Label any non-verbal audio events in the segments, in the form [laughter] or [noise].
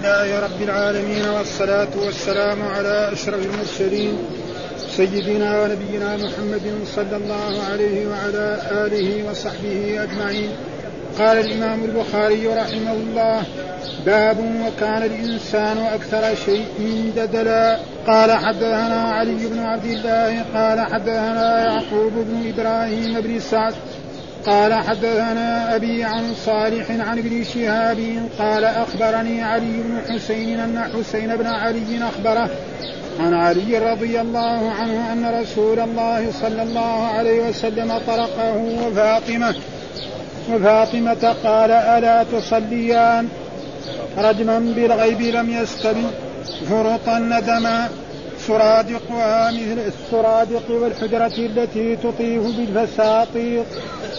لله رب العالمين والصلاة والسلام على أشرف المرسلين سيدنا ونبينا محمد صلى الله عليه وعلى آله وصحبه أجمعين. قال الإمام البخاري رحمه الله باب وكان الإنسان أكثر شيء جدلا قال حدثنا علي بن عبد الله قال حدثنا يعقوب بن إبراهيم بن سعد قال حدثنا أبي عن صالح عن ابن شهاب قال أخبرني علي بن حسين أن حسين بن علي أخبره عن علي رضي الله عنه أن رسول الله صلى الله عليه وسلم طرقه وفاطمة وفاطمة قال ألا تصليان؟ رجما بالغيب لم يستبي فرطا ندما. سرادقها مثل السرادق والحجرة التي تطيف بالفساطيط.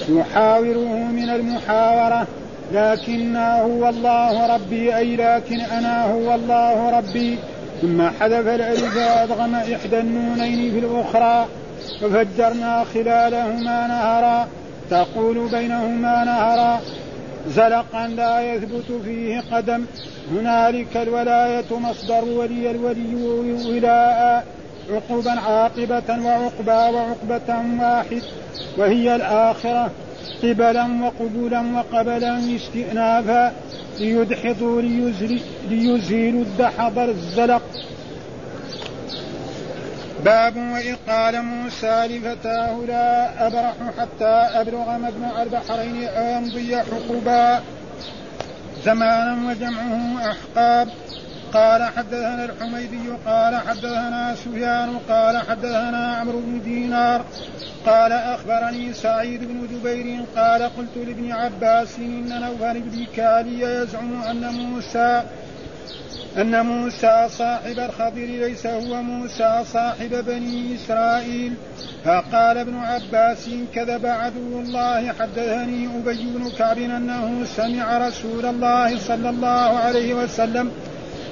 يحاوره من المحاورة لكنا هو الله ربي أي لكن أنا هو الله ربي. ثم حذف الألف وأدغم إحدى النونين في الأخرى وفجرنا خلالهما نهرا. تقول بينهما نهرا. زلقا لا يثبت فيه قدم. هنالك الولاية مصدر ولي الولي ولاء. عقبا عاقبة وعقبا وعقبة واحد وهي الآخرة قبلا وقبلا وقبلا استئنافا ليدحضوا ليزيلوا الدحض الزلق. باب وإذ قال موسى لفتاه لا أبرح حتى أبلغ مجمع البحرين أو أمضي حقبا. زمانا وجمعه أحقاب. قال حدثنا الحميدي قال حدثنا سفيان قال حدثنا عمرو بن دينار قال أخبرني سعيد بن جبير قال قلت لابن عباس إن نوفل بن كالي يزعم أن موسى أن موسى صاحب الخضر ليس هو موسى صاحب بني إسرائيل. فقال ابن عباس كذب عدو الله حدثني أبي بن كعب أنه سمع رسول الله صلى الله عليه وسلم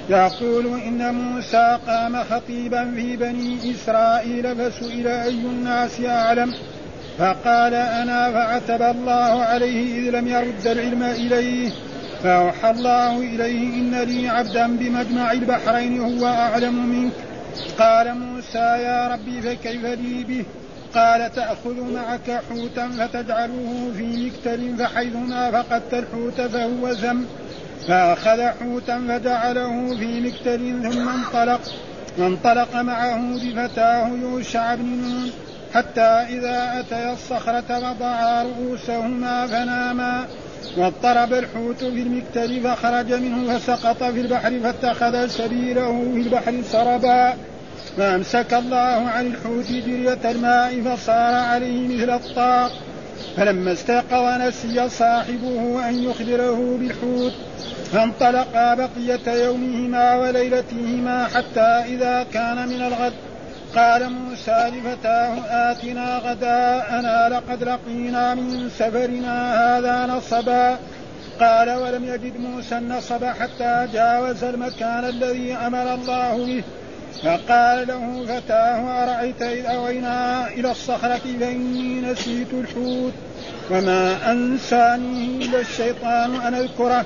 يقول إن موسى قام خطيبا في بني إسرائيل فسئل أي الناس أعلم؟ فقال أنا فعتب الله عليه إذ لم يرد العلم إليه فأوحى الله إليه إن لي عبدا بمجمع البحرين هو أعلم منك. قال موسى يا ربي فكيف لي به؟ قال تأخذ معك حوتا فتجعله في مكتل فحيثما فقدت الحوت فهو ذنب فأخذ حوتا فجعله في مكتل ثم انطلق وانطلق معه بفتاه يوشع بن نون حتى إذا أتيا الصخرة وضعا رؤوسهما فناما واضطرب الحوت في المكتل فخرج منه فسقط في البحر فاتخذ سبيله في البحر سربا فأمسك الله عن الحوت جرية الماء فصار عليه مثل الطاق فلما استيقظ نسي صاحبه أن يخبره بالحوت فانطلقا بقية يومهما وليلتهما حتى إذا كان من الغد. قال موسى لفتاه آتنا غداءنا لقد لقينا من سفرنا هذا نصبا. قال ولم يجد موسى النصب حتى جاوز المكان الذي أمر الله به. فقال له فتاه أرأيت إذ أوينا إلى الصخرة؟ فإني نسيت الحوت. وما أنساني إلا الشيطان أن أذكره.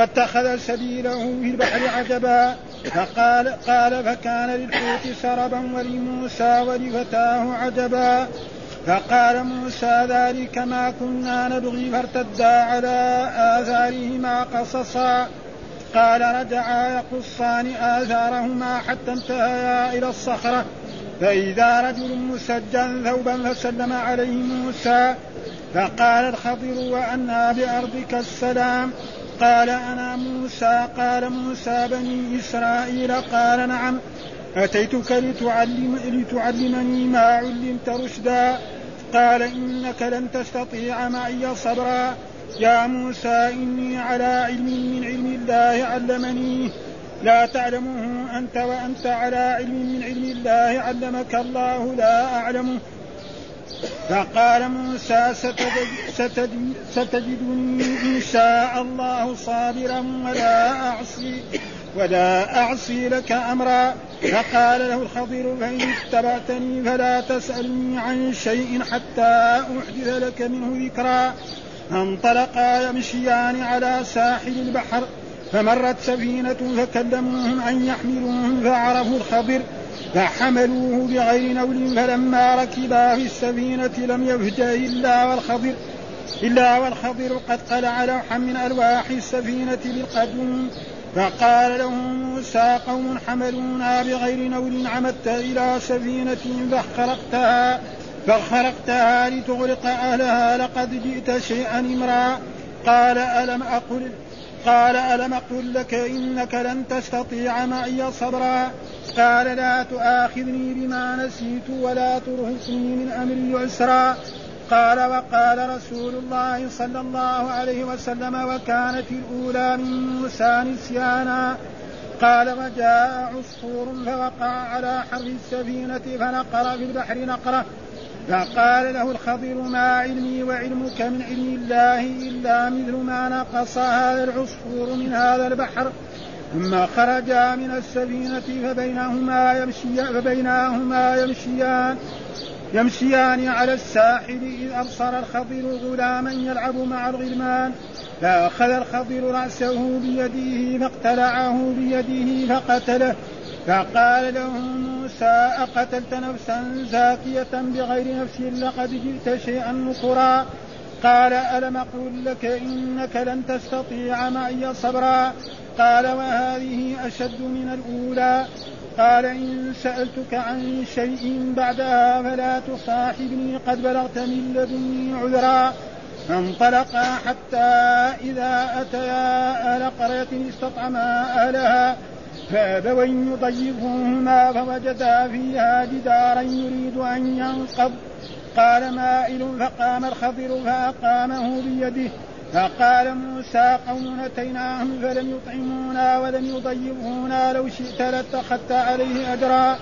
واتخذ سبيله في البحر عجبا فقال قال فكان للحوت سربا ولموسى ولفتاه عجبا. فقال موسى ذلك ما كنا نبغي فارتدا على آثارهما قصصا. قال رجعا يقصان آثارهما حتى انتهيا إلى الصخرة. فإذا رجل مسجا ثوبا فسلم عليه موسى فقال الخضر وأنا بأرضك السلام. قال أنا موسى قال موسى بني إسرائيل قال نعم أتيتك لتعلم لتعلمني ما علمت رشدا؟ قال إنك لن تستطيع معي صبرا. يا موسى إني على علم من علم الله علمني. لا تعلمه أنت وأنت على علم من علم الله علمك الله لا أعلمه. فقال موسى ستجد ستجدني إن شاء الله صابرا ولا أعصي ولا أعصي لك أمرا. فقال له الخضر فإن اتبعتني فلا تسألني عن شيء حتى أحدث لك منه ذكرا. فانطلقا يمشيان على ساحل البحر فمرت سفينة فكلموهم أن يحملوهم فعرفوا الخضر فحملوه بغير نول فلما ركبا في السفينة لم يفجأ إلا والخضر إلا والخضر قد قلع لوحا من ألواح السفينة بالقدوم فقال لهم موسى قوم حملونا بغير نول عمدت إلى سفينة فخرقتها فخرقتها لتغرق أهلها لقد جئت شيئا إمرأ. قال ألم أقل قال ألم أقل لك إنك لن تستطيع معي صبرا؟ قال لا تؤاخذني بما نسيت ولا ترهقني من أمري عسرا قال وقال رسول الله صلى الله عليه وسلم وكانت الأولى من موسى نسيانا. قال وجاء عصفور فوقع على حرف السفينة فنقر في البحر نقرة. فقال له الخضر ما علمي وعلمك من علم الله إلا مثل ما نقص هذا العصفور من هذا البحر. ثم خرجا من السفينة فبينهما يمشيان فبينهما يمشيان يمشيان على الساحل إذ أبصر الخضر غلاما يلعب مع الغلمان. فأخذ الخضر رأسه بيده فاقتلعه بيده فقتله. فقال له موسى أقتلت نفسا زاكية بغير نفس لقد جئت شيئا نكرا. قال ألم أقل لك إنك لن تستطيع معي صبرا؟ قال وهذه أشد من الأولى. قال إن سألتك عن شيء بعدها فلا تصاحبني. قد بلغت من لدني عذرا. فانطلقا حتى إذا أتيا أهل قرية استطعما أهلها. فأبوا أن يضيفوهما فوجدا فيها جدارا يريد أن ينقض. قال مائل فقام الخضر فأقامه بيده. فقال موسى قوم أتيناهم فلم يطعمونا ولم يضيفونا لو شئت لاتخذت عليه أجرا.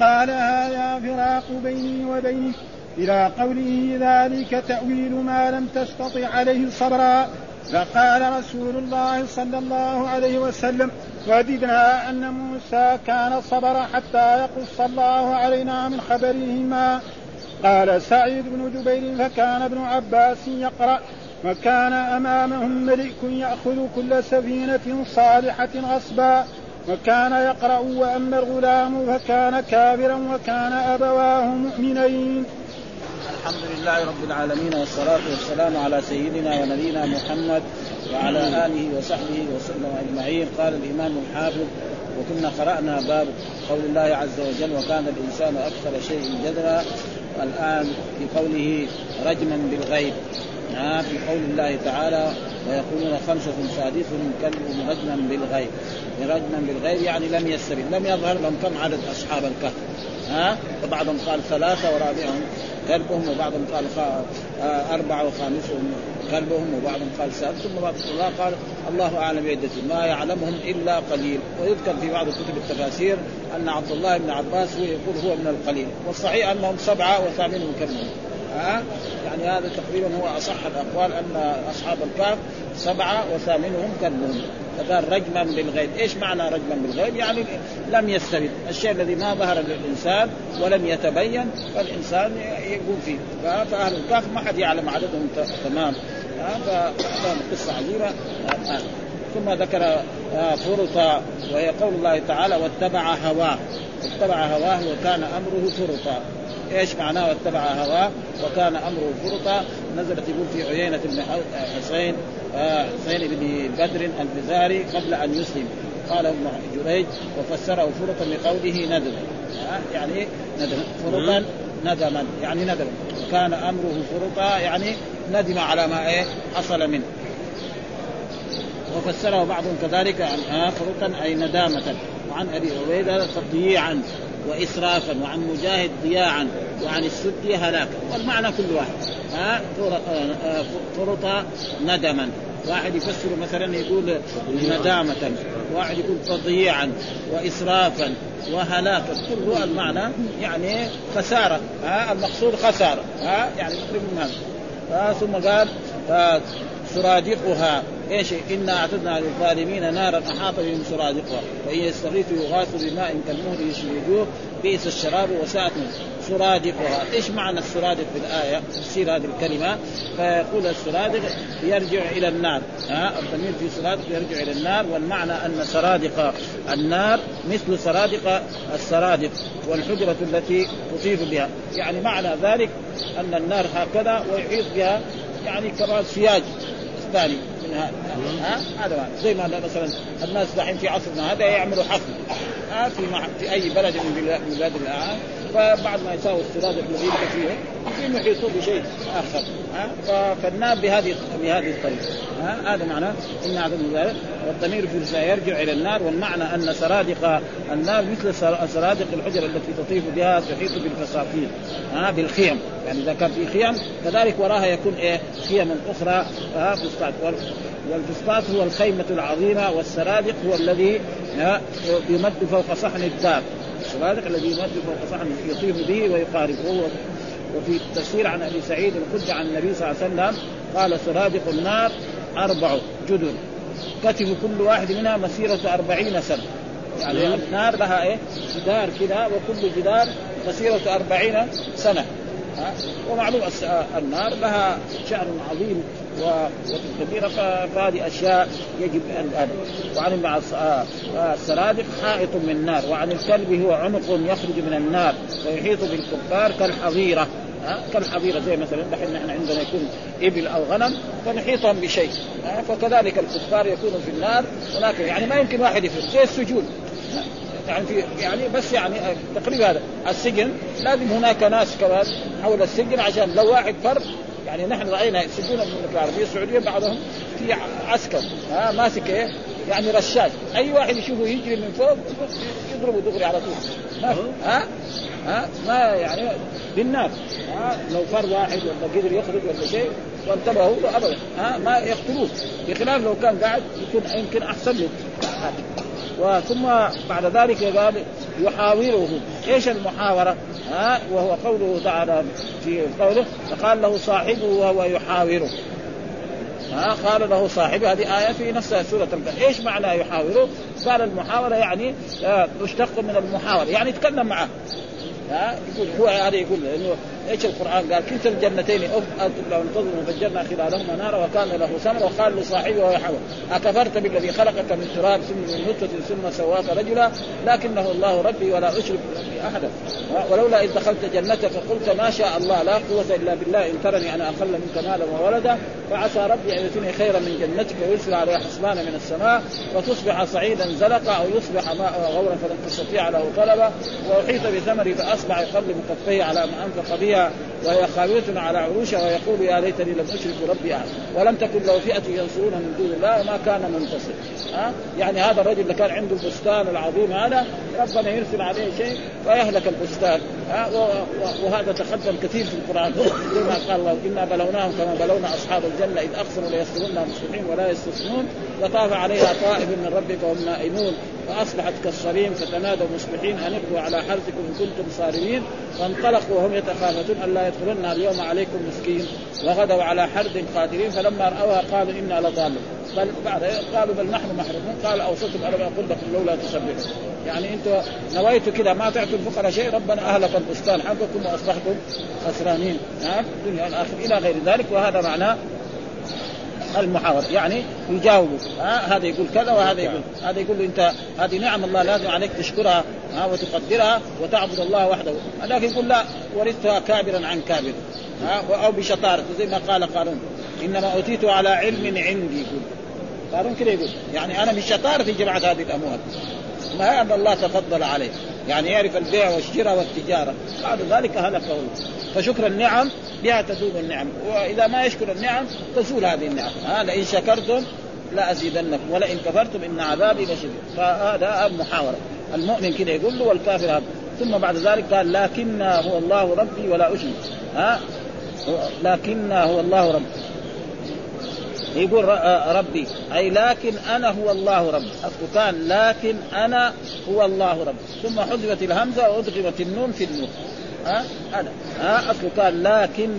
قال هذا فراق بيني وبينك إلى قوله ذلك تأويل ما لم تستطع عليه صبرا. فقال رسول الله صلى الله عليه وسلم وددنا أن موسى كان صبر حتى يقص الله علينا من خبرهما. قال سعيد بن جبير فكان ابن عباس يقرأ وكان أمامهم ملك يأخذ كل سفينة صالحة غصبا. وكان يقرأ وأما الغلام فكان كافرا وكان أبواه مؤمنين. الحمد لله رب العالمين والصلاة والسلام على سيدنا ونبينا محمد وعلى آله وصحبه وسلم أجمعين. قال الإمام الحافظ وكنا قرأنا باب قول الله عز وجل وكان الإنسان أكثر شيء جدلا الآن في قوله رجما بالغيب آه في قول الله تعالى ويقولون خمسة سادسهم كلبهم رجما بالغيب. رجما بالغيب يعني لم يستبد لم يظهر لهم كم عدد أصحاب الكهف. ها؟ وبعضهم قال ثلاثة ورابعهم كلبهم وبعضهم قال آه أربعة وخامسهم كلبهم وبعضهم قال سادس ثم بعض الله قال الله أعلم بعدتهم ما يعلمهم إلا قليل. ويذكر في بعض كتب التفاسير أن عبد الله بن عباس هو يقول هو من القليل. والصحيح أنهم سبعة وثامنهم كلبهم ها يعني هذا تقريبا هو أصح الأقوال أن أصحاب الكهف سبعة وثامنهم كلبهم فقال رجما بالغيب، إيش معنى رجما بالغيب؟ يعني لم يستبد، الشيء الذي ما ظهر للإنسان ولم يتبين فالإنسان يقول فيه، فأهل الكهف ما حد يعلم عددهم تمام، فهذا قصة عجيبة. ثم ذكر فرطا وهي قول الله تعالى واتبع هواه. اتبع هواه وكان أمره فرطا. إيش معناه واتبع هواه؟ وكان أمره فرطا نزلت يقول في عيينة بن حسين آه، حسين بن بدر البزاري قبل أن يسلم. قال ابن جريج وفسره فرطا بقوله ندم. آه، يعني ندم. فرطا ندما. يعني ندم. كان أمره فرطا يعني ندم على ما إيه حصل منه. وفسره بعضهم كذلك عن آه فرطا أي ندامة. وعن أبي عبيدة تضييعا. واسرافا وعن مجاهد ضياعا وعن السد هلاكا والمعنى كل واحد. ها؟ فرط ندما. واحد يفسر مثلا يقول ندامة. واحد يقول تضييعا وإسرافا وهلاكا. كل المعنى يعني خسارة. ها؟ المقصود خسارة. ها؟ يعني تقريبا ثم قال سرادقها إيش؟ إنا أعتدنا للظالمين نارا أحاط بهم سرادقها. وان يستغيثوا يغاثوا بماء كالمهل يشري الوجوه بئس الشراب وساءت سرادقها. إيش معنى السرادق في الآية؟ تفسير هذه الكلمة. فيقول السرادق يرجع إلى النار. ها؟ الضمير في سرادق يرجع إلى النار. والمعنى أن سرادق النار مثل سرادق السرادق والحجرة التي تطيف بها. يعني معنى ذلك أن النار هكذا ويحيط بها يعني كما سياج. ثاني من هذا. ها؟ هذا زي ما مثلا الناس دحين في عصرنا هذا يعملوا حفل. ها؟ في في أي بلد من بلاد الآن. فبعد ما يساوي السرادق الذين فيه يمكن يحيطوا بشيء آخر. ها؟ فالنار بهذه بهذه الطريقة. هذا معناه إن عدم ذلك. والضمير في يرجع إلى النار والمعنى أن سرادق النار مثل سرادق الحجر التي تطيف بها تحيط بالفساتين ها؟ بالخيم. يعني إذا كان في خيم كذلك وراها يكون إيه؟ خيم أخرى ها؟ فسطاط والفسطاط هو الخيمة العظيمة والسرادق هو الذي يمد فوق صحن الدار. السرادق الذي يمد فوق صحن يطيف به ويقارب وهو وفي التفسير عن أبي سعيد الخدري عن النبي صلى الله عليه وسلم قال سرادق النار أربع جدر كتب كل واحد منها مسيرة أربعين سنة. يعني النار لها إيه؟ جدار كذا وكل جدار مسيرة أربعين سنة. ومعلوم النار لها شأن عظيم. وكبيرة فهذه أشياء يجب أن وعن مع السرادق حائط من نار وعن الكلب هو عنق يخرج من النار ويحيط بالكفار كالحظيرة كالحظيرة زي مثلا دحين نحن عندنا يكون إبل أو غنم فنحيطهم بشيء فكذلك الكفار يكونوا في النار ولكن يعني ما يمكن واحد يفر زي السجون. يعني في يعني بس يعني تقريبا هذا. السجن لازم هناك ناس كمان حول السجن عشان لو واحد فر يعني نحن راينا سجون المملكه العربيه السعودية بعضهم في عسكر. ها ماسك إيه؟ يعني رشاش أي واحد يشوفه يجري من فوق يضربه دغري على طول. ما ها؟ ها؟ ما يعني بالناس ها؟ لو فر واحد ولا قدر يخرج ولا شيء وانتبهوا ابدا. ها؟ ما يقتلوه. بخلاف لو كان قاعد يكون يمكن أحسن له. وثم بعد ذلك قال يحاوره. إيش المحاورة؟ ها؟ وهو قوله تعالى في قوله فقال له صاحبه وهو يحاوره. ها؟ قال له صاحبه هذه آية في نفس سورة الكهف، إيش معنى يحاوره؟ قال المحاورة يعني تشتق من المحاورة، يعني يتكلم معه. ها؟ يقول هو هذا يقول إنه إيش القرآن؟ قال كلتا الجنتين أنتم لو انتظروا فجرنا خلالهما نارا وكان له ثمر وقال لصاحبه وهو أكفرت بالذي خلقك من تراب ثم من نطفة ثم سواك رجلا لكنه الله ربي ولا أشرك بربي أحدا. ولولا إذ دخلت جنتك فقلت ما شاء الله لا قوة إلا بالله إن ترني أنا أقل منك مالا وولدا فعسى ربي أن يؤتيني خيرا من جنتك ويرسل عليها حسبان من السماء وتصبح صعيدا زلقا أو يصبح ماء غورا فلن تستطيع له طلبا وأحيط بثمره فاصبح يقلب كفيه على ما أنفق بها وهي خاوية على عروشها ويقول يا ليتني لم أشرك بربي أحد ولم تكن له فئة ينصرون من دون الله وما كان منتصر. ها؟ يعني هذا الرجل اللي كان عنده البستان العظيم هذا ربنا يرسل عليه شيء فيهلك البستان. ها؟ وهذا تقدم كثير في القرآن. زي ما قال الله إنا بلوناهم كما بلونا أصحاب الجنة إذ أقسموا ليسكنونها مصلحين ولا يستثنون وطاف عليها طائف من ربك وهم نائمون. فأصبحت كالصريم فتنادوا مصبحين ان على حرثكم إن كنتم صارمين. فانطلقوا وهم يتخافتون. الا يدخلن اليوم عليكم مسكين وغدوا على حرد قادرين فلما رأوها قالوا إنا لضالون بل بعد قالوا بل نحن محرومون. قال اوصيتم ألم أقول لكم لولا تسبحون. يعني أنتم نويتوا كذا ما تعطوا الفقراء شيء ربنا أهلك البستان حقكم وأصبحتم خسرانين. نعم الدنيا والآخرة إلى غير ذلك وهذا معناه المحاورة يعني يجاوبوا. ها هذا يقول كذا وهذا يقول هذا يقول له انت هذه نعم الله لازم عليك تشكرها ها وتقدرها وتعبد الله وحده. لكن يقول لا ورثتها كابرا عن كابر. ها أو بشطارة زي ما قال قارون. إنما أوتيت على علم عندي. يقول قارون كذا يقول. يعني أنا بالشطارة جماعة هذه الاموال ما ان الله تفضل عليه. يعني يعرف البيع والشراء والتجارة. بعد ذلك هلكه فشكر النعم بها تزول النعم. وإذا ما يشكر النعم تزول هذه النعم. ها لئن شكرتم لازيدنكم ولئن كفرتم إن عذابي لشديد. فهذا المحاوره المؤمن كده يقول له والكافر هذا. ثم بعد ذلك قال لكن هو الله ربي ولا أشرك. ها؟ لكن هو الله ربي. يقول ربي. أي لكن أنا هو الله ربي. اصله كان لكن أنا هو الله ربي. ثم حذفت الهمزة وأدغمت النون في النون. ها؟ أنا. ها؟ اصله كان لكن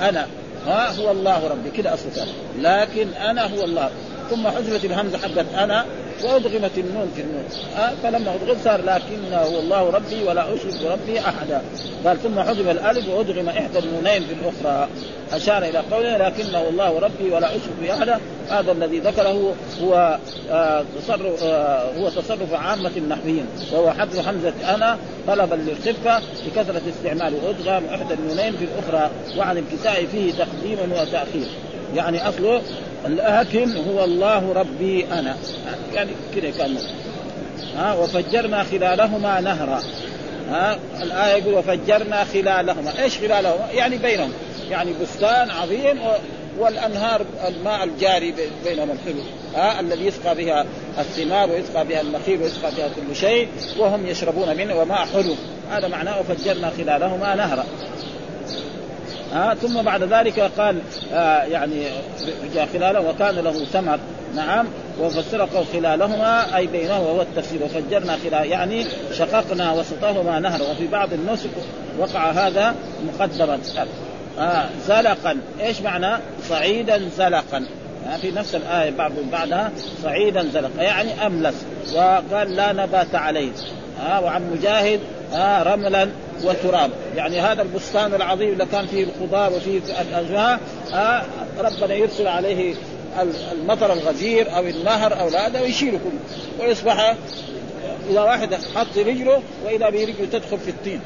أنا. ها؟ هو الله ربي. كده اصله كان. لكن أنا هو الله ثم حذفت الهمزة حقت أنا وأدغمت النون في النون آه فلما أدغم صار لكنه هو الله ربي ولا أشرك بربي أحدا. قال ثم حذف الألف وأدغم إحدى النونين في الأخرى. أشار إلى قوله لكنه الله ربي ولا أشرك به أحدا. هذا الذي ذكره هو آه تصرف آه هو تصرف عامة النحويين. وهو حذف حمزة أنا طلبا للخفة لكثره استعمال وادغام إحدى النونين في الأخرى وعن الكساء فيه تقديم وتأخير. يعني أصله لكن هو الله ربي أنا. يعني كذا كان. ها وفجرنا خلالهما نهرا. ها الآية يقول وفجرنا خلالهما. إيش خلالهما؟ يعني بينهم. يعني بستان عظيم والأنهار الماء الجاري بينهم الحلو ها الذي يسقى بها الثمار ويسقى بها النخيل ويسقى بها كل شيء وهم يشربون منه وماء حلو. هذا معناه وفجرنا خلالهما نهرا. ها ثم بعد ذلك قال آه يعني خلاله وكان له ثمر. نعم وفسر خلالهما أي بينه وهو التفسير. وفجرنا خلال يعني شققنا وسطهما نهر. وفي بعض النسك وقع هذا مقدرا. آه زلقا. إيش معنى؟ صعيدا زلقا. آه في نفس الآية بعض بعدها صعيدا زلقا. يعني أملس. وقال لا نبات عليه. آه وعن مجاهد آه رملا وتراب. يعني هذا البستان العظيم اللي كان فيه الخضار وفيه الأجواء آه ربنا يرسل عليه المطر الغزير أو النهر أو هذا ويشيله كله. ويصبح إذا واحد حط رجله وإذا برجله تدخل في الطين.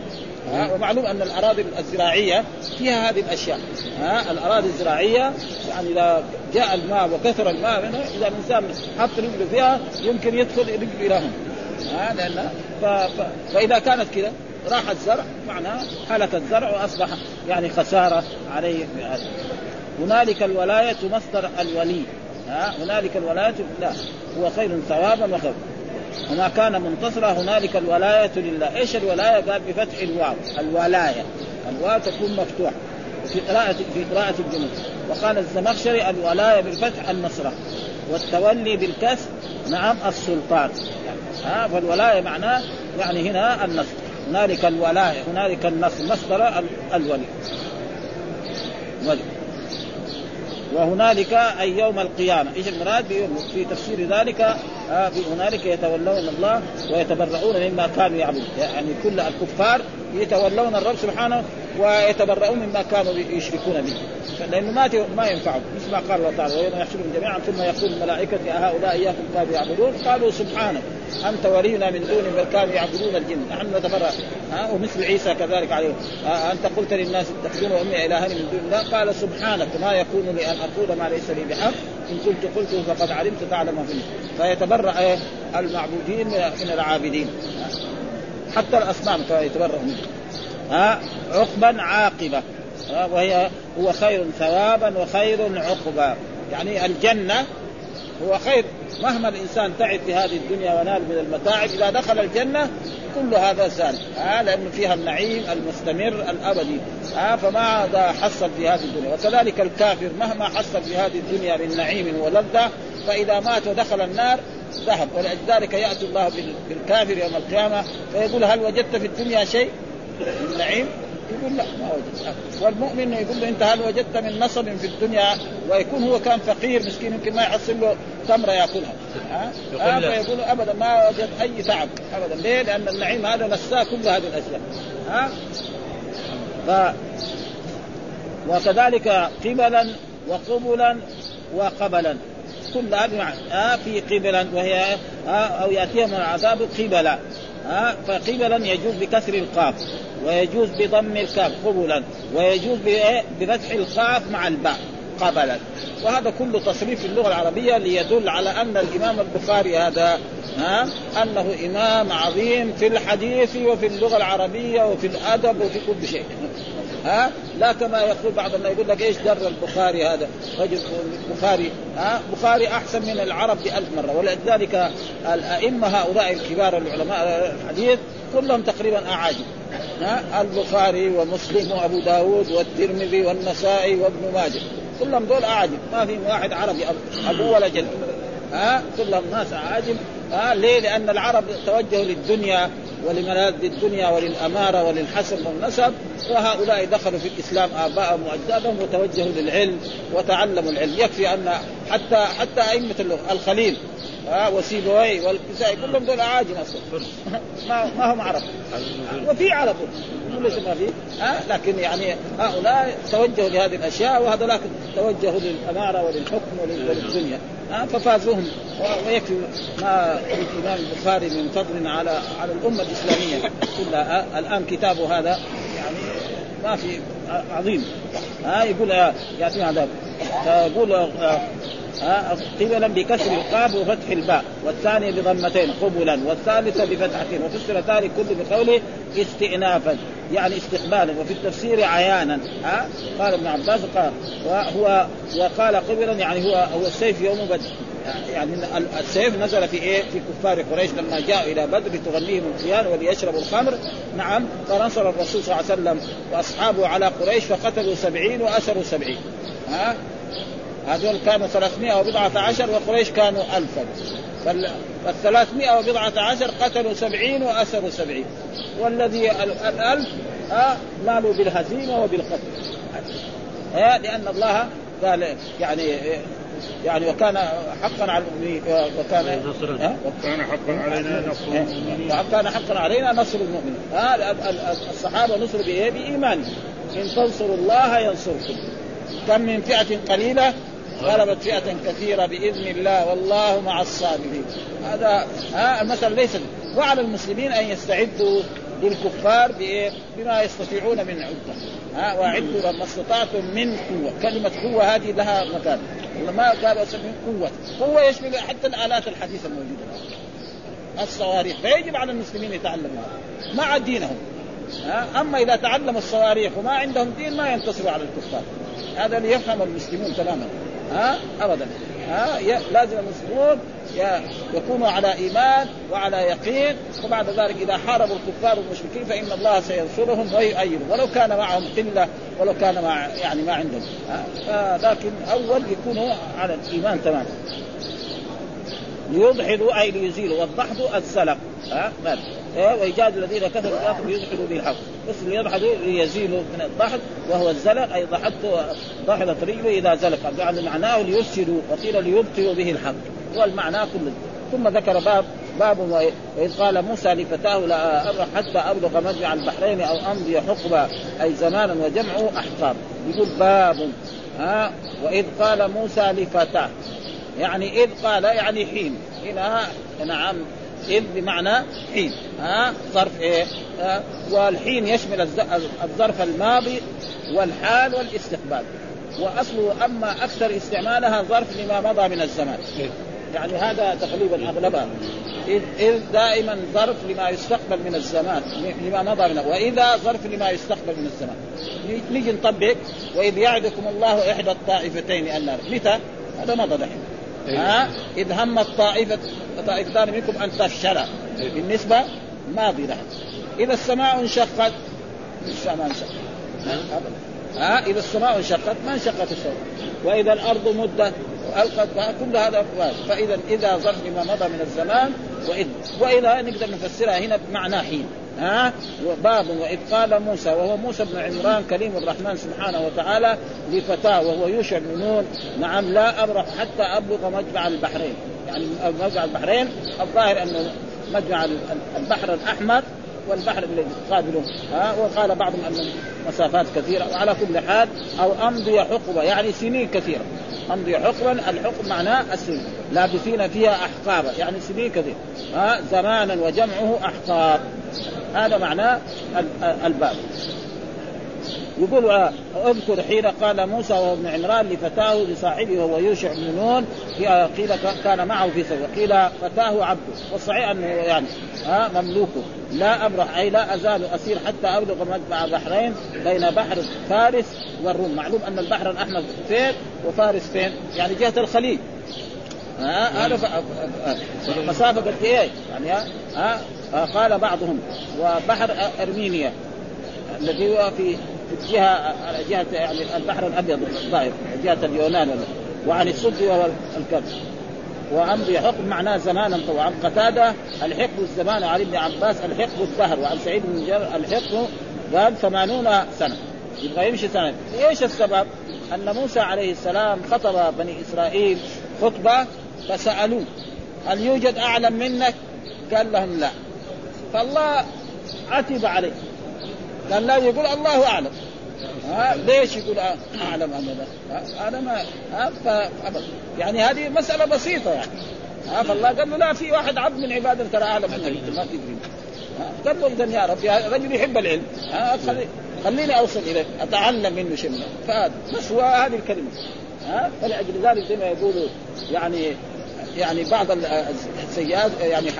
ها ومعلوم أن الأراضي الزراعية فيها هذه الأشياء. ها الأراضي الزراعية يعني إذا جاء الماء وكثر الماء منها إذا الإنسان حط رجله فيها يمكن يدخل رجله إلى هنا ها لأن ف... ف... فإذا كانت كذا راح الزرع معناه هلك الزرع وأصبح يعني خسارة عليه هنالك الولاية مصدر الولي. ها؟ هنالك الولاية لا. هو خير ثوابا وخير وما كان منتصرا هنالك الولاية لله. إيش الولاية؟ قال بفتح الواو. الولاية. الواو تكون مفتوحة. في قراءة في قراءة الجنود وقال الزمخشري الولاية بالفتح النصرة والتولي بالكسر نعم السلطان. ها فالولاية معناه يعني هنا النصر. هنالك الولاية هنالك النصر مصدر الولي. ولي وهنالك أي يوم القيامة، إيش المراد؟ في تفسير ذلك هنالك يتولون الله ويتبرؤون مما كانوا يعبدون، يعني كل الكفار يتولون الرب سبحانه ويتبرؤون مما كانوا يشركون به. لأنه ما ما ينفعهم مثل ما قال الله تعالى ويوم يحشرهم جميعا ثم يقول الملائكة هؤلاء إياكم كانوا يعبدون؟ قالوا سبحانك أنت ولينا من دون بل كانوا يعبدون الجن. نحن نتبرأ ها ومثل عيسى كذلك عليه. أنت قلت للناس اتخذون أمي إلهين من دون الله؟ قال سبحانك ما يكون لي أن أقول ما ليس لي بحق. إن كنت قلته فقد علمت تعلم ما فيتبرأ إيه؟ المعبودين من العابدين. حتى الاصنام يتبرأ منه. ها عقبا عاقبة. وهي هو خير ثوابا وخير عقبا. يعني الجنة هو خير. مهما الإنسان تعب في هذه الدنيا ونال من المتاعب إذا دخل الجنة كل هذا زال. آه لأنه فيها النعيم المستمر الأبدي. آه فما حصل في هذه الدنيا؟ وكذلك الكافر مهما حصل في هذه الدنيا من نعيم ولذة فإذا مات ودخل النار ذهب. ولذلك يأتي الله بالكافر يوم القيامة فيقول هل وجدت في الدنيا شيء من نعيم؟ يقول لا ما وجدت والمؤمن يقول له أنت هل وجدت من نصب في الدنيا ويكون هو كان فقير مسكين يمكن ما يحصل له تمره يأكلها؟ ها؟ آه فيقول أبدا ما وجد أي تعب أبدا. ليه؟ لأن النعيم هذا نساه كل هذه الأشياء. ها؟ ف وكذلك قبلا وقبلا وقبلا. كل هذه آه في قبلا وهي آه أو ياتيهم العذاب قبلا. ها فقبلا يجوز بكسر القاف ويجوز بضم الكاف قبلا ويجوز بفتح القاف مع الباء قبلا. وهذا كله تصريف في اللغة العربية ليدل على أن الإمام البخاري هذا ها أنه إمام عظيم في الحديث وفي اللغة العربية وفي الأدب وفي كل شيء. ها؟ لا كما يقول بعض الناس يقول لك إيش در البخاري هذا؟ رجل البخاري ها؟ بخاري أحسن من العرب بألف مرة. ولذلك الأئمة هؤلاء الكبار العلماء الحديث كلهم تقريبا أعاجم. ها؟ البخاري ومسلم وأبو داود والترمذي والنسائي وابن ماجه. كلهم دول أعاجم. ما في واحد عربي أبو ولا جد. ها؟ كلهم ناس أعاجم. ها ليه؟ لأن العرب توجهوا للدنيا ولملاذ الدنيا وللأمارة وللحسب والنسب وهؤلاء دخلوا في الإسلام آباءهم وأجدادهم وتوجهوا للعلم وتعلموا العلم. يكفي أن حتى حتى أئمة اللغة الخليل ها وسيبوي والكسائي كلهم دول اعاجم أصلا. [laughs] ما ما هم عرب. وفي عرب. ليش ما في. ها؟ لكن يعني هؤلاء توجهوا لهذه الأشياء وهذولاك توجهوا للأمارة وللحكم وللدنيا. ها؟ ففازوهم. ويكفي ما الإمام البخاري من فضل على على الأمة الإسلامية كلها. الآن كتابه هذا يعني ما في عظيم. ها؟ يقول ياتي هذا. فيقول قبلا بكسر القاب وفتح الباء والثاني بضمتين قبلا والثالثة بفتحتين وفسر ذلك كله بقوله استئنافا يعني استقبالا وفي التفسير عيانا ها؟ قال ابن عباس قال وهو وقال قبلا يعني هو هو السيف يوم بدر. يعني السيف نزل في إيه؟ في كفار قريش لما جاءوا إلى بدر لتغنيهم الخيان وليشربوا الخمر. نعم فنصر الرسول صلى الله عليه وسلم وأصحابه على قريش فقتلوا سبعين وأسروا سبعين ها؟ هذول كانوا 300 وبضعة عشر وقريش كانوا ألفا فالثلاثمائة وبضعة عشر قتلوا سبعين وأسروا سبعين. والذي الألف آه مالوا بالهزيمة وبالقتل. آه لأن الله قال يعني يعني وكان حقا على المؤمنين وكان وكان حقا علينا نصر المؤمنين. وكان حقا علينا نصر المؤمنين. آه الصحابة نصروا بإيه؟ بايمانهم إن تنصروا الله ينصركم. كم من فئة قليلة غلبت فئة كثيرة بإذن الله والله مع الصابرين. هذا ها المثل ليس وعلى المسلمين أن يستعدوا للكفار بما يستطيعون من عدة. ها واعدوا ما استطعتم من قوة. كلمة قوة هذه لها مكان. ما قالوا من قوة. قوة يشمل حتى الآلات الحديثة الموجودة. الصواريخ. فيجب على المسلمين يتعلموا مع دينهم. ها أما إذا تعلموا الصواريخ وما عندهم دين ما ينتصروا على الكفار. هذا ليفهم المسلمون تماما. ها؟ ابدا. ها؟ لازم المسلمون يكونوا على إيمان وعلى يقين. وبعد ذلك إذا حاربوا الكفار والمشركين فإن الله سينصرهم ويؤيدهم. ولو كان معهم قلة ولو كان مع يعني ما عندهم. لكن أول يكونوا على الإيمان تماما. ليضحضوا أي ليزيلوا. والضحض السلق ها؟ إيه وإيجاد الذين كفروا الآخر ليدخلوا به الحق. بس ليضحدوا ليزيلوا من الضحك وهو الزلق أي ضحكت ضحكت رجله إذا زلق. يعني معناه ليفسدوا وقيل ليبطلوا به الحق. والمعنى كله. ثم ذكر باب باب وإذ قال موسى لفتاه لا ابرح حتى أبلغ مجمع البحرين أو أمضي حقبة أي زمانا وجمعه أحقاب. يقول باب. ها؟ وإذ قال موسى لفتاه يعني إذ قال يعني حين. هنا نعم. إذ بمعنى حين. ها؟ ظرف إيه؟ ها؟ والحين يشمل الظرف الماضي والحال والاستقبال. وأصله أما أكثر استعمالها ظرف لما مضى من الزمان. يعني هذا تقريبا أغلبها. إذ, إذ دائما ظرف لما يستقبل من الزمان لما مضى من وإذا ظرف لما يستقبل من الزمان. نيجي نطبق. وإذ يعدكم الله إحدى الطائفتين النار. متى؟ هذا مضى دحين. ها؟ إذ همت طائفة طائفتان منكم أن تفشلا بالنسبة ماضي لها. إذا السماء انشقت السماء ما انشقت. ها؟ إذا السماء انشقت ما انشقت السماء. وإذا الأرض مدت وألقت كل هذا فاذا إذا ظرف لما مضى من الزمان واذ واذا نقدر نفسرها هنا بمعنى حين. ها؟ باب وإذ قال موسى وهو موسى بن عمران كريم الرحمن سبحانه وتعالى لفتاة وهو يوشع بن نون نعم لا أبرح حتى أبلغ مجمع البحرين. يعني مجمع البحرين الظاهر انه مجمع البحر الأحمر والبحر الذي قابله ها؟ وقال بعضهم أن مسافات كثيرة وعلى كل حال أو أمضي حقبة يعني سنين كثيرة. امضي حقبا الحقب معناه السنين لابثين فيها احقابا يعني سنين كثيره ها زمانا وجمعه أحقاب. هذا معناه الباب. يقول اذكر حين قال موسى وهو ابن عمران لفتاه لصاحبه وهو يوشع بن نون قيل كان معه في سبيل قيل فتاه عبده. والصحيح انه يعني ها مملوكه لا ابرح أي لا أزال أسير حتى أبلغ مجمع بحرين بين بحر فارس والروم. معلوم أن البحر الأحمر فين وفارس فين؟ يعني جهة الخليج. هذا مسافه قد إيه؟ يعني ها قال بعضهم وبحر أرمينيا الذي هو في الجهه جهة يعني البحر الأبيض الظاهر جهة اليونان وعن السد وهو الكبش وامضي حكم معناه زمانا طوعا قتادة الحقب الزمان وعن ابن عباس الحقب الدهر. وعن سعيد بن جابر الحقب قال ثمانون سنة. يبغى يمشي سنة. إيش السبب؟ أن موسى عليه السلام خطب بني إسرائيل خطبة فسألوه هل يوجد أعلم منك؟ قال لهم لا. فالله عتب عليه. قال لا يقول الله أعلم. ها ليش يقول أعلم ابدا هذا ما ها يعني هذه مسألة بسيطة يعني. ها فالله قال له لا في واحد عبد من عبادنا ترى أعلم منك. ما تدري. قال له اذا يا رب يا رجل يحب العلم. ها خليني أوصل إليه أتعلم منه شيء فهذا بس هو هذه الكلمة. ها فلأجل ذلك زي ما يقولوا يعني يعني بعض السيئات يعني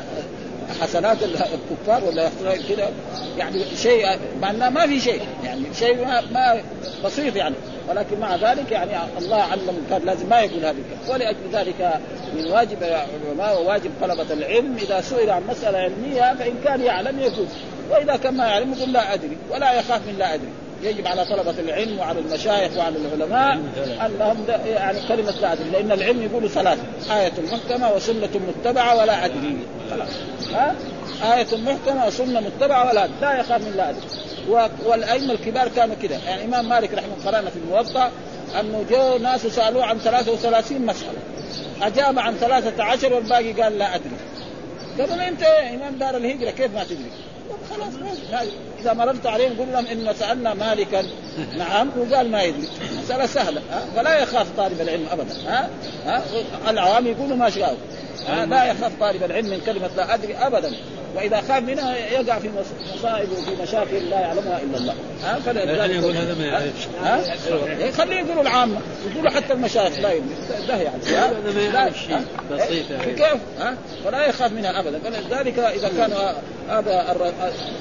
حسنات الكفار ولا كذا يعني شيء مع ما في شيء يعني شيء ما, ما بسيط يعني. ولكن مع ذلك يعني الله علم كان لازم ما يقول هذه الكلمة. ولأجل ذلك من واجب العلماء وواجب طلبة العلم إذا سئل عن مسألة علمية فإن كان يعلم يقول. وإذا كان ما يعلم يقول لا أدري ولا يخاف من لا أدري. يجب على طلبة العلم وعلى المشايخ وعلى العلماء أنهم يعني كلمة لا أدري لأن العلم يقول ثلاثة آية محكمة وسنة متبعة ولا أدري. خلاص. ها؟ آية محكمة وسنة متبعة ولا أدري. لا يخاف من لا أدري. والأئمة الكبار كانوا كذا يعني الإمام مالك رحمه الله قرأنا في الموطأ أنه جو ناس سألوه عن 33 مسألة. أجاب عن 13 والباقي قال لا أدري. قالوا أنت إمام دار الهجرة كيف ما تدري؟ خلاص إذا مررت عليهم قل لهم إن سألنا مالكا. نعم وقال ما يدري. مسألة سهلة فلا يخاف طالب العلم ابدا ها؟ ها؟ العوام يقولوا ما شاءوا. لا يخاف طالب العلم من كلمة لا أدري ابدا. واذا خاف منها يقع في مصائب وفي مشاكل لا يعلمها إلا الله. ها؟ فلذلك يقول هذا ما يعرفش. ها؟ خليه يقولوا العامة. يقولوا حتى المشايخ لا ده يعني. هذا ما يعرف شيء. بسيط يعني. كيف؟ ها؟ فلا يخاف منها ابدا. فلذلك إذا كان هذا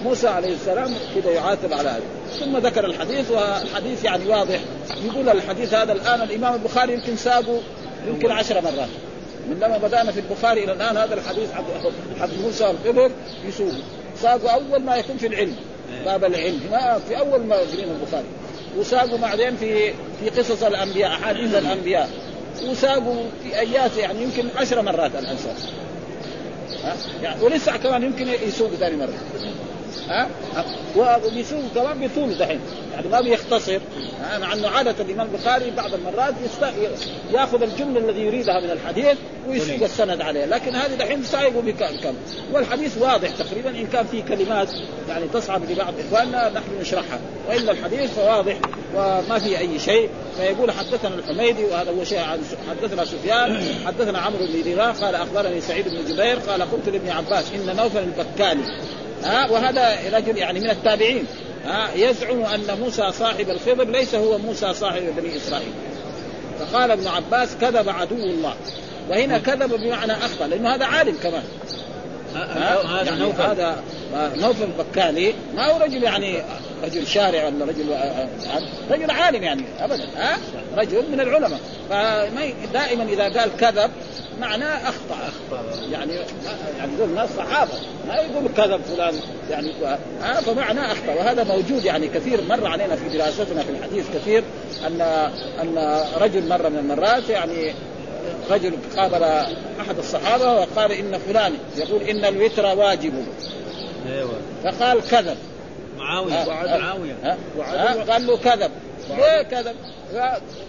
موسى عليه السلام كذا يعاتب على هذا. ثم ذكر الحديث والحديث يعني واضح. يقول الحديث هذا الآن الإمام البخاري يمكن ساقه يمكن عشر مرات. من لما بدانا في البخاري إلى الآن هذا الحديث حق موسى والخضر يسوق ساقوا أول ما يكون في العلم باب العلم. ما في أول ما يقرين البخاري. وساقوا بعدين في في قصص الأنبياء أحاديث الأنبياء. وساقوا في أيات يعني يمكن عشر مرات الآن ها؟ يعني ولسه كمان يمكن يسوق ثاني مرة. ها؟ وبيسوق كمان بطول دحين. يعني ما بيختصر. مع إنه عادة الإمام البخاري بعض المرات. يأخذ الجملة الذي يريدها من الحديث ويسوق السند عليه. لكن هذه دحين سايقه بكم والحديث واضح تقريبا. إن كان في كلمات يعني تصعب لبعض إخواننا نحن نشرحها. وإلا الحديث فواضح وما في أي شيء. فيقول حدثنا الحميدي وهذا هو شيء حدثنا سفيان حدثنا عمرو بن دينار قال أخبرني سعيد بن جبير قال قلت لابن عباس إن نوفل البكاني. ها وهذا رجل يعني من التابعين. ها يزعم أن موسى صاحب الخضر ليس هو موسى صاحب بني إسرائيل. فقال ابن عباس كذب عدو الله. وهنا كذب بمعنى أخطأ لأنه هذا عالم كمان. هذا يعني نوفل. هذا نوفل بكالي. ما هو رجل يعني رجل شارع ولا رجل رجل عالم يعني. ابدا ها؟ رجل من العلماء. فدائما إذا قال كذب معناه أخطأ. اخطا يعني يعني يقول الناس صحابة. ما يقول كذب فلان يعني ها؟ فمعناه أخطأ. وهذا موجود يعني كثير مر علينا في دراستنا في الحديث كثير أن أن رجل مره من المرات يعني رجل قابل أحد الصحابة وقال إن فلان يقول إن الوتر واجب. أيوه. فقال كذب. معاوية معاوية قال له كذب ليه كذب؟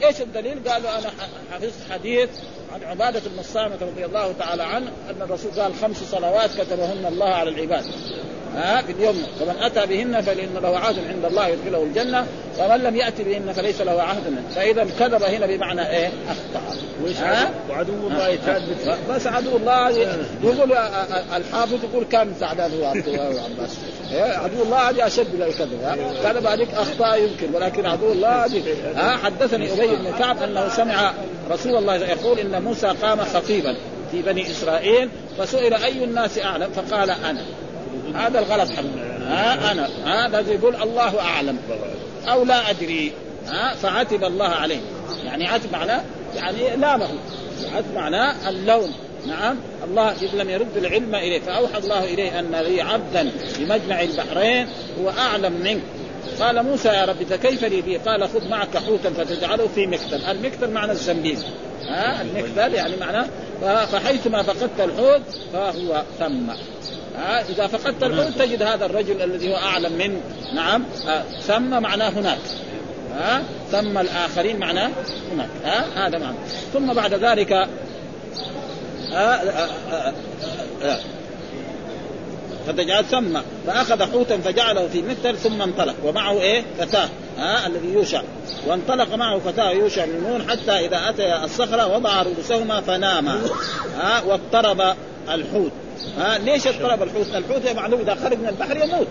إيش الدليل؟ قالوا أنا حفظت حديث عن عبادة بن الصامت رضي الله تعالى عنه أن الرسول قال خمس صلوات كتبهن الله على العباد ها في اليوم. فمن أتى بهن فلان له عهد عند الله يدخله الجنة ومن لم ياتي بهن فليس له عهد فإذا كذب هنا بمعنى إيه؟ أخطأ؟ وعدو الله يتعذب بس عدو الله يقول الحافظ يقول كان زعلان هو عبد الله وعباس عدو الله هذه أشد من الكذب. كذب عليك اخطاء يمكن ولكن عدو الله هذه. حدثني أبي بن كعب أنه سمع رسول الله يقول إن موسى قام خطيبا في بني إسرائيل فسئل أي الناس أعلم؟ فقال أنا. هذا الغلط ها أنا. هذا يقول الله أعلم. أو لا أدري. ها فعتب الله عليه. يعني عتب معناه يعني لامه. عتب معناه اللوم. نعم. الله إذ لم يرد العلم إليه فأوحى الله إليه أن لي عبدا بمجمع البحرين هو أعلم منك. قال موسى يا رب فكيف لي به؟ قال خذ معك حوتا فتجعله في مكتل، المكتل معنى الزنبيل. ها المكتل يعني معناه فحيثما فقدت الحوت فهو ثم. ها إذا فقدت الحوت تجد هذا الرجل الذي هو أعلم من نعم ثم معناه هناك ها ثم الآخرين معناه هناك ها هذا معنى ثم بعد ذلك فتجعل ثم فأخذ حوتا فجعله في مثل ثم انطلق ومعه إيه؟ فتاة ها الذي يوشع وانطلق معه فتاة يوشع من نون حتى إذا اتى الصخرة وضع رؤوسهما فناما ها واضطرب الحوت. ها ليش اضطرب الحوت؟ الحوت معلوم إذا خرج من البحر يموت.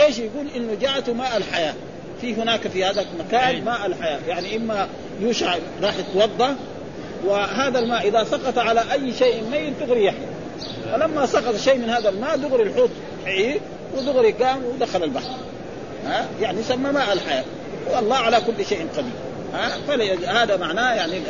إيش يقول؟ إنه جاءته ماء الحياة. في هناك في هذا المكان ماء الحياة. يعني إما يوشع راح يتوضأ وهذا الماء إذا سقط على أي شيء ميت دغري يحيى فلما سقط شيء من هذا الماء دغري الحوت عيه ودغري قام ودخل البحر. ها يعني سمى ماء الحياة. والله على كل شيء قدير. ها هذا معناه يعني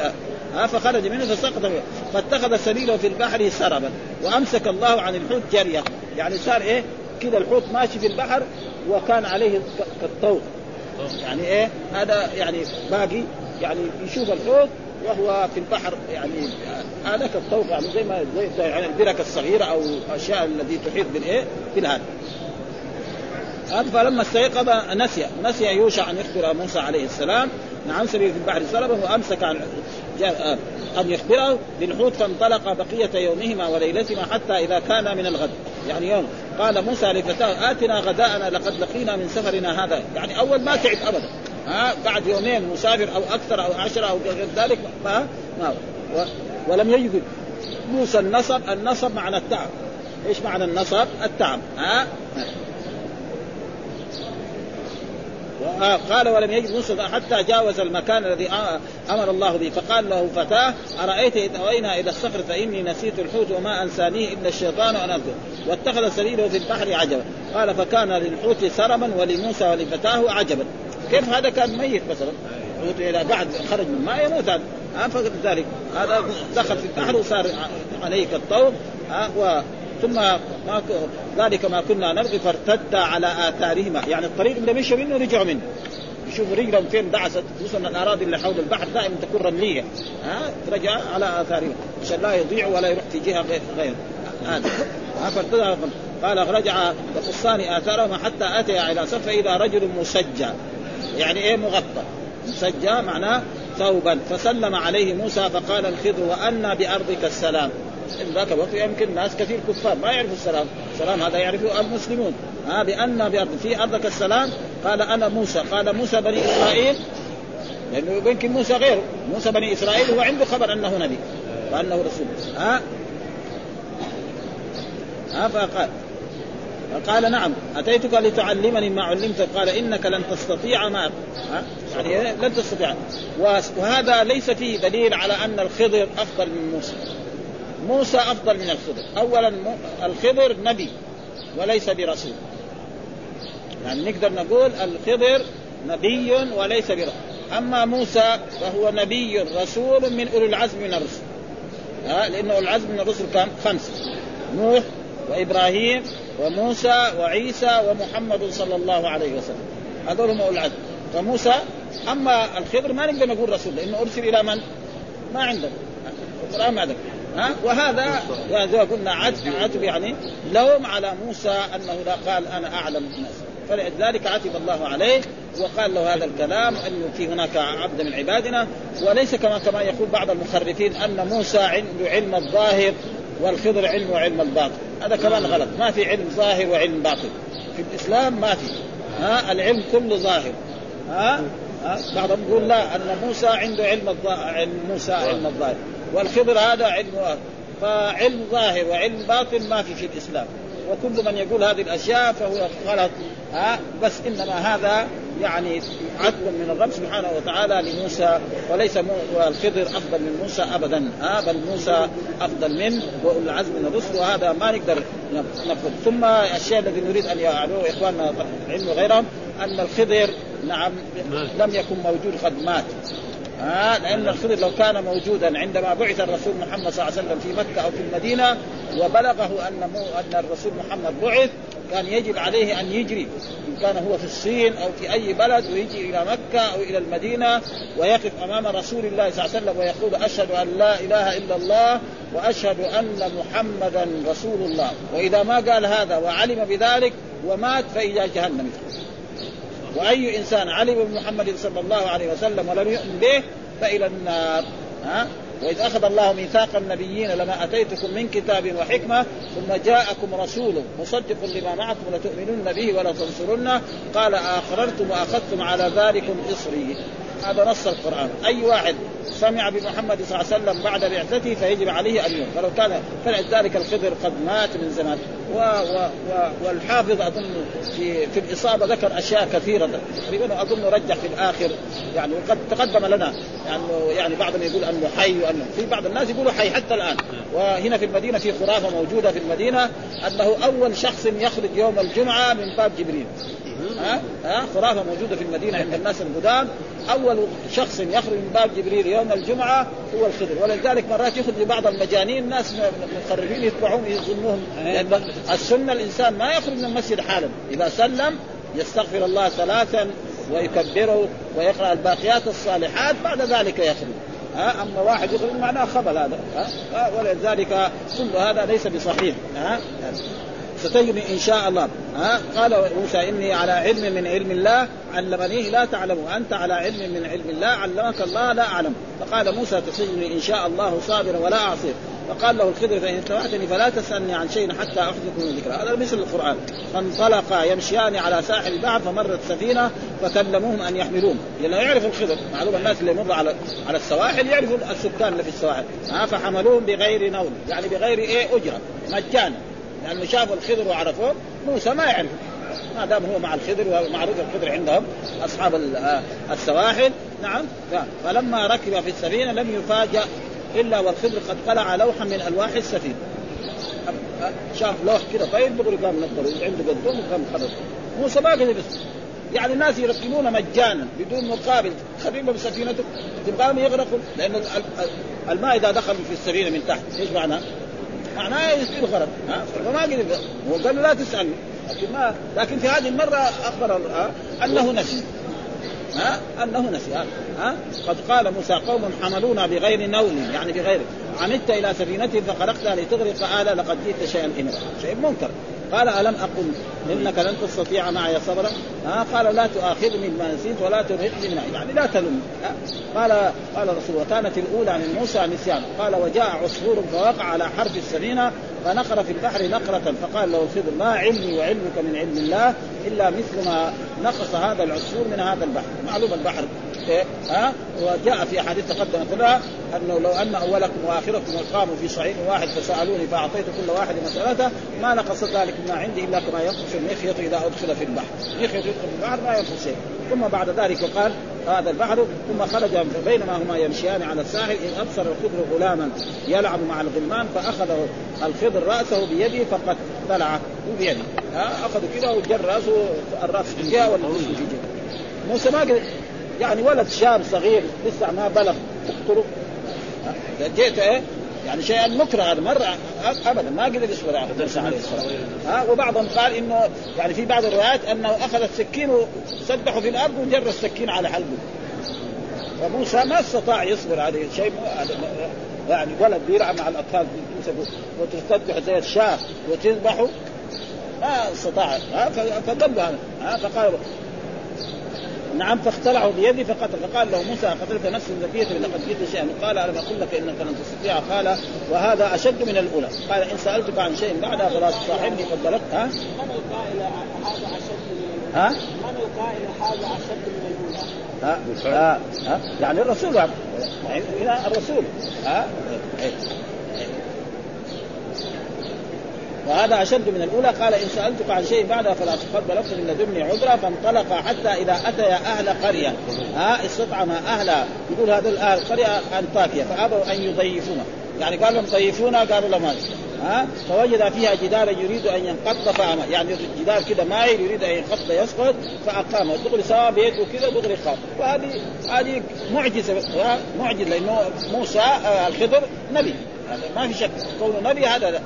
ها فخرج منه فسقط فاتخذ سبيله في البحر سربا وامسك الله عن الحوت جريه يعني صار إيه؟ كذا الحوت ماشي في البحر وكان عليه كالطوق. يعني إيه؟ هذا يعني باقي يعني يشوف الحوت وهو في البحر يعني هذا كالطوق يعني زي ما زي يعني البرك الصغيرة أو الأشياء التي تحيط بالإيه؟ بالهذا. هذا فلما استيقظ نسي نسي يوشع أن يخبر موسى عليه السلام نعم سبيل في البحر سلبا وأمسك عن أن يخبره بالحوت فانطلق بقية يومهما وليلتهما حتى إذا كان من الغد. يعني يوم قال موسى لفتاه آتنا غداءنا لقد لقينا من سفرنا هذا. يعني أول ما تعب أبدا. ها بعد يومين مسافر أو أكثر أو عشرة أو غير ذلك ما, ما ولم يجد. موسى النصب النصب معنى التعب. إيش معنى النصب؟ التعب. ها؟ قال ولم يجد موسى حتى جاوز المكان الذي أمر الله به. فقال له فتاة أرأيت إذ أوينا إلى الصخر فإني نسيت الحوت وما أنسانيه إلا الشيطان ان اذكر واتخذ سبيله في البحر عجبا. قال فكان للحوت سرما ولموسى ولفتاه عجبا. كيف هذا كان ميت مثلا؟ الحوت اذا بعد خرج من الماء يموت هذا. فلذلك هذا دخل في البحر وصار عليه كالطور ثم ما ذلك ما كنا نبغي فارتد على آثارهما. يعني الطريق اللي مشوا منه رجعوا منه. يشوفوا رجلهم فين دعست خصوصا الأراضي اللي حول البحر دائما تكون رملية. ها؟ ترجع على اثارهم عشان لا يضيعوا ولا يروح في جهة غير غير. هذا. فارتد قال رجع يقصان آثارهما حتى آتيا إلى صف فاذا رجل مسجى. يعني إيه مغطى؟ مسجى معناه ثوبا. فسلم عليه موسى فقال الخضر وأنا بأرضك السلام. ذاك الوقت يمكن ناس كثير كفار ما يعرفوا السلام. السلام هذا يعرفه المسلمون. ها بأن بأرض في أرضك السلام. قال أنا موسى. قال موسى بني إسرائيل. لأنه يمكن موسى غيره موسى بني إسرائيل هو عنده خبر أنه نبي. وأنه رسول. ها؟ ها فقال. قال نعم. أتيتك لتعلمني ما علمت؟ قال إنك لن تستطيع ما؟ يعني لن تستطيع. وهذا ليس فيه دليل على أن الخضر أفضل من موسى. موسى أفضل من الخضر. اولا الخضر نبي وليس برسول. يعني نقدر نقول الخضر نبي وليس برسول. أما موسى فهو نبي رسول من أولي العزم من الرسل. ها؟ لأنه العزم من الرسل كم خمسة. نوح وإبراهيم وموسى وعيسى ومحمد صلى الله عليه وسلم. هذول هم أولي العزم. فموسى أما الخضر ما نقدر نقول رسول لأنه أرسل إلى من؟ ما عنده القرآن ما ذكر. ها؟ وهذا ما قلنا عتب يعني لوم على موسى أنه لا قال أنا أعلم الناس. فلذلك عتب الله عليه وقال له هذا الكلام انه في هناك عبد من عبادنا وليس كما كما يقول بعض المخرفين أن موسى عنده علم الظاهر والخضر علم علم الباطن. هذا كمان غلط. ما في علم ظاهر وعلم باطن. في الإسلام ما في. ها؟ العلم كله ظاهر. ها, ها؟ بعضهم يقول لا أن موسى عنده علم الظاهر موسى علم الظاهر. والخضر هذا علم فعلم ظاهر وعلم باطن ما في في الإسلام. وكل من يقول هذه الأشياء فهو غلط. ها؟ بس إنما هذا يعني عدل من الرب سبحانه وتعالى لموسى وليس الخضر أفضل من موسى ابدا. ها؟ بل موسى أفضل منه واولي العزم من الرسل وهذا ما نقدر نقول. ثم الشيء الذي نريد أن يعلوه إخواننا علم غيرهم أن الخضر نعم لم يكن موجود قد مات. آه لأن الخضر لو كان موجودا عندما بعث الرسول محمد صلى الله عليه وسلم في مكة أو في المدينة وبلغه أن أن الرسول محمد بعث كان يجب عليه أن يجري إن كان هو في الصين أو في أي بلد ويجي إلى مكة أو إلى المدينة ويقف أمام رسول الله صلى الله عليه وسلم ويقول أشهد أن لا إله إلا الله وأشهد أن محمدا رسول الله. وإذا ما قال هذا وعلم بذلك ومات فإلى جهنم. وأي إنسان علم بمحمد صلى الله عليه وسلم ولم يؤمن به فإلى النار. ها؟ وإذ أخذ الله ميثاق النبيين لما أتيتكم من كتاب وحكمة ثم جاءكم رسول مصدق لما معكم لتؤمنن به ولتنصرنه. قال اقررتم وأخذتم على ذلكم إصري. هذا نص القرآن. أي واحد سمع بمحمد صلى الله عليه وسلم بعد بعثته فيجب عليه أن يؤمن فلو كان فلذلك الخضر قد مات من زمان. و و و والحافظ أظن في في الإصابة ذكر أشياء كثيرة. تقريبا أظن رجح في الآخر. يعني وقد تقدم لنا يعني يعني بعضهم يقول أنه حي وانه في بعض الناس يقولوا حي حتى الآن. وهنا في المدينة في خرافة موجودة في المدينة أنه أول شخص يخرج يوم الجمعة من باب جبريل. ها؟ ها؟ خرافة موجودة في المدينة عند الناس القدام. أول شخص يخرج من باب جبريل يوم الجمعة هو الخضر. ولذلك مرات يخرج بعض المجانين ناس مخربين يتبعون يظنوهم لأن السنة الإنسان ما يخرج من المسجد حالا. إذا سلم يستغفر الله ثلاثا ويكبره ويقرأ الباقيات الصالحات بعد ذلك يخرج. ها أما واحد يخرج معناه خبل هذا. ها ولذلك كل هذا ليس بصحيح. ها؟ ستجني إن شاء الله. ها؟ قال موسى إني على علم من علم الله. علمنيه لا تعلم أنت على علم من علم الله. علمك الله؟ لا أعلم. فقال موسى تسجني إن شاء الله صابرا ولا أعصي. فقال له الخضر فإن اتبعتني فلا تسألني عن شيء حتى احدث ذكرى. هذا مثل القرآن. فانطلقا يمشيان على ساحل البحر فمرت سفينة فكلموهم أن يحملوهم. لأنه يعرف الخضر. معلوم الناس اللي يمر على على السواحل يعرفوا السكان اللي في السواحل. ها؟ فحملوهم بغير نول يعني بغير إيه؟ أجرة. مجانا. لأنه شافوا الخضر وعرفوه موسى ما يعرف ما دام هو مع الخضر ومعروف الخضر عندهم أصحاب السواحل. نعم. فلما ركب في السفينة لم يفاجأ إلا والخضر قد قلع لوحا من ألواح السفينة. شاف لوح كذا طيب دغري قام نقره عنده قدوم وقام خرج موسى ما بس يعني الناس يركبونه مجانا بدون مقابل. خليهم بسفينته. تبغاهم يغرقوا. لأنه الماء إذا دخل في السفينة من تحت إيش معناه؟ معناه يصير ها؟ فما قدر هو قال لا تسالني لكن ما لكن في هذه المرة أخبر أنه نسي. ها؟ أنه نسي ها؟ قد قال موسى قوم حملونا بغير نول يعني بغير عمدت إلى سفينتهم فخرقتها لتغرق آل لقد جئت شيئا امرا شيء منكر. قال ألم أقل إنك لن تستطيع معي صبرا. ها؟ قال لا تؤاخذني بما نسيت ولا ترهقني من يعني لا تلم قال قال الرسول وكانت الأولى من موسى نسيان قال وجاء عصفور فوقع على حرف السفينة فنقر في البحر نقرة فقال له الخضر ما علمي وعلمك من علم الله إلا مثل ما نقص هذا العصفور من هذا البحر. معلوم البحر. إيه؟ ها؟ وجاء في أحاديث تقدمت لها أنه لو أن أولكم واخركم قاموا في صعيد واحد فسألوني فأعطيت كل واحد مسألته ما نقص ذلك ما عندي إلا كما ينقص المخيط إذا أدخل في البحر، مخيط يدخل في البحر ما ينقص شيء، ثم بعد ذلك قال هذا البحر ثم خرج بينما هما يمشيان على الساحل إذ أبصر الخضر غلاما يلعب مع الغلمان فأخذه الخضر رأسه بيده فقد طلعه بيده. أخذ كذا وجر رأسه الرأس في جهة والنص في جهة موسى ما يعني ولد شاب صغير لسه ما بلغ اقتله جئت إيه؟ يعني شيئا مكره هذا مرة ابدا ما قدر يصبر على موسى عليه السلام ها وبعضهم قال إنه يعني في بعض الروايات أنه أخذ السكين وسدحه في الأرض وجر السكين على حلقه فموسى ما استطاع يصبر عليه شيء يعني ولد بيلعب مع الأطفال وتسدحه زي الشاة وتذبحه. ما استطاع فقال هذا فقال نعم فاختلعوا بيدي فقتل فقال له موسى قتلت نفس زكية لقد جئت شيئا قال الم أقول لك إنك لن تستطيع. قال وهذا أشد من الأولى. قال إن سألتك عن شيء بعدها فلا تصاحبني قد بلغت ها؟ من القائل هذا أشد من ها؟ من القائل هذا أشد من الأولى؟ ها؟ ها؟ ها؟ يعني الرسول يعني الرسول. ها؟ وهذا أشد من الأولى. قال إن سألتك عن شيء بعدها فلا تقبل. لكم من لدني عذرا. فانطلق حتى إذا اتيا أهل قرية. ها استطعم اهلها يقول هذا الأهل قرية انطاكيا فأبوا أن يضيفونا. يعني قال لهم ضيفونا؟ قالوا لا ها؟ فوجد فيها جدارا يريد أن ينقض. فأمر يعني جدار كذا مايل يريد أن ينقض يسقط فاقامه دغري سوا بيده كذا دغري قام. وهذه هذه معجزة. معجزة. لأنه موسى آه، الخضر نبي. ما في شك. كونه نبي هذا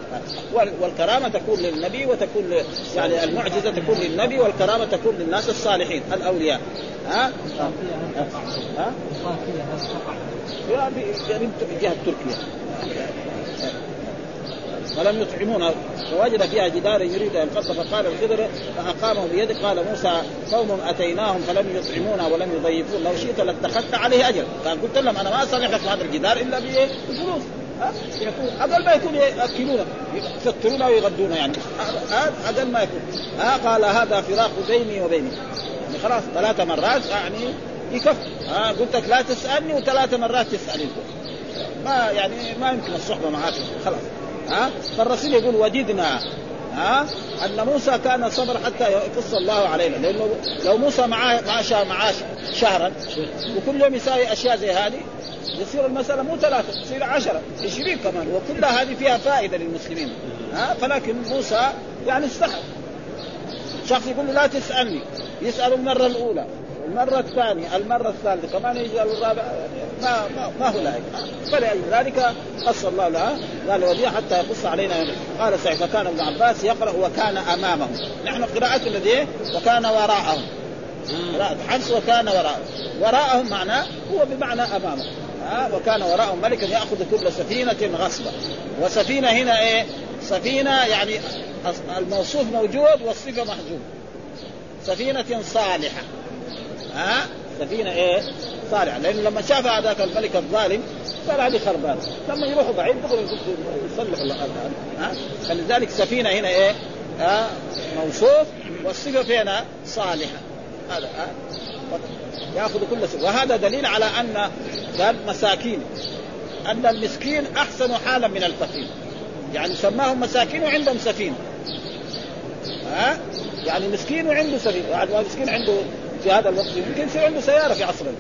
والكرامة تكون للنبي وتكون يعني المعجزة تكون للنبي والكرامة تكون للناس الصالحين الأولياء. ها؟ ها؟ يعني جهة تركيا. ولم يطعمونا فوجد فيها جدارا يريد أن ينقض فقال الخضر فاقامه بيده. قال موسى قوم أتيناهم فلم يطعمونا ولم يضيفونا. لو شئت لاتخذت عليه أجر. قال قلت لهم أنا ما اصلحك هذا الجدار إلا بفلوس يكون أقل ما يكون ياكلونه يفطرونه ويغدونه يعني. هذا أقل ما يكون. ها قال هذا فراق بيني وبينك. يعني خلاص ثلاث مرات يعني يكفي. ها قلت لك لا تسألني وثلاث مرات تسألني. ما يعني ما يمكن الصحبة معك خلاص. ها فالرسول يقول وددنا ها أن موسى كان صبر حتى يقص الله علينا. لأنه لو موسى معاه معاش معاش شهرا وكل يوم يساوي أشياء زي هذه يصير المسألة مو ثلاثة تصير عشرة عشرين كمان وكلها هذه فيها فائدة للمسلمين. ها؟ فلكن موسى يعني استحى شخص يقول له لا تسألني. يسأل المرة الأولى المرة الثانية المرة الثالثة كمان يسأل الرابع ما ما, ما هو لائق فلذلك قص الله لها قال وديع حتى يقص علينا قال سعيد فكان ابن عباس يقرأ وكان أمامه نحن قراءتنا دي وكان وراءهم. قراءة حفص وكان وراءه. وراءهم معناه هو بمعنى أمامه. ها وكان وراءهم ملكا يأخذ كل سفينة غصبا. وسفينة هنا إيه؟ سفينة يعني الموصوف موجود والصفه محجوب. سفينة صالحة. ها؟ سفينة إيه؟ صالحة. لأنه لما شاف هذاك الملك الظالم قال هذه خربانة. لما يروحوا بعيد دغري يصلحوا ها؟ فلذلك سفينة هنا إيه؟ ها؟ موصوف والصفه فينا صالحة. هذا ها؟ ياخذ كل سفينة. وهذا دليل على أن قال مساكين أن المسكين أحسن حالا من الفقير. يعني سماهم مساكين وعندهم سفينه ها؟ يعني مسكين وعنده سفينه يعني مسكين عنده في هذا الوقت يمكن يصير عنده سيارة في عصرنا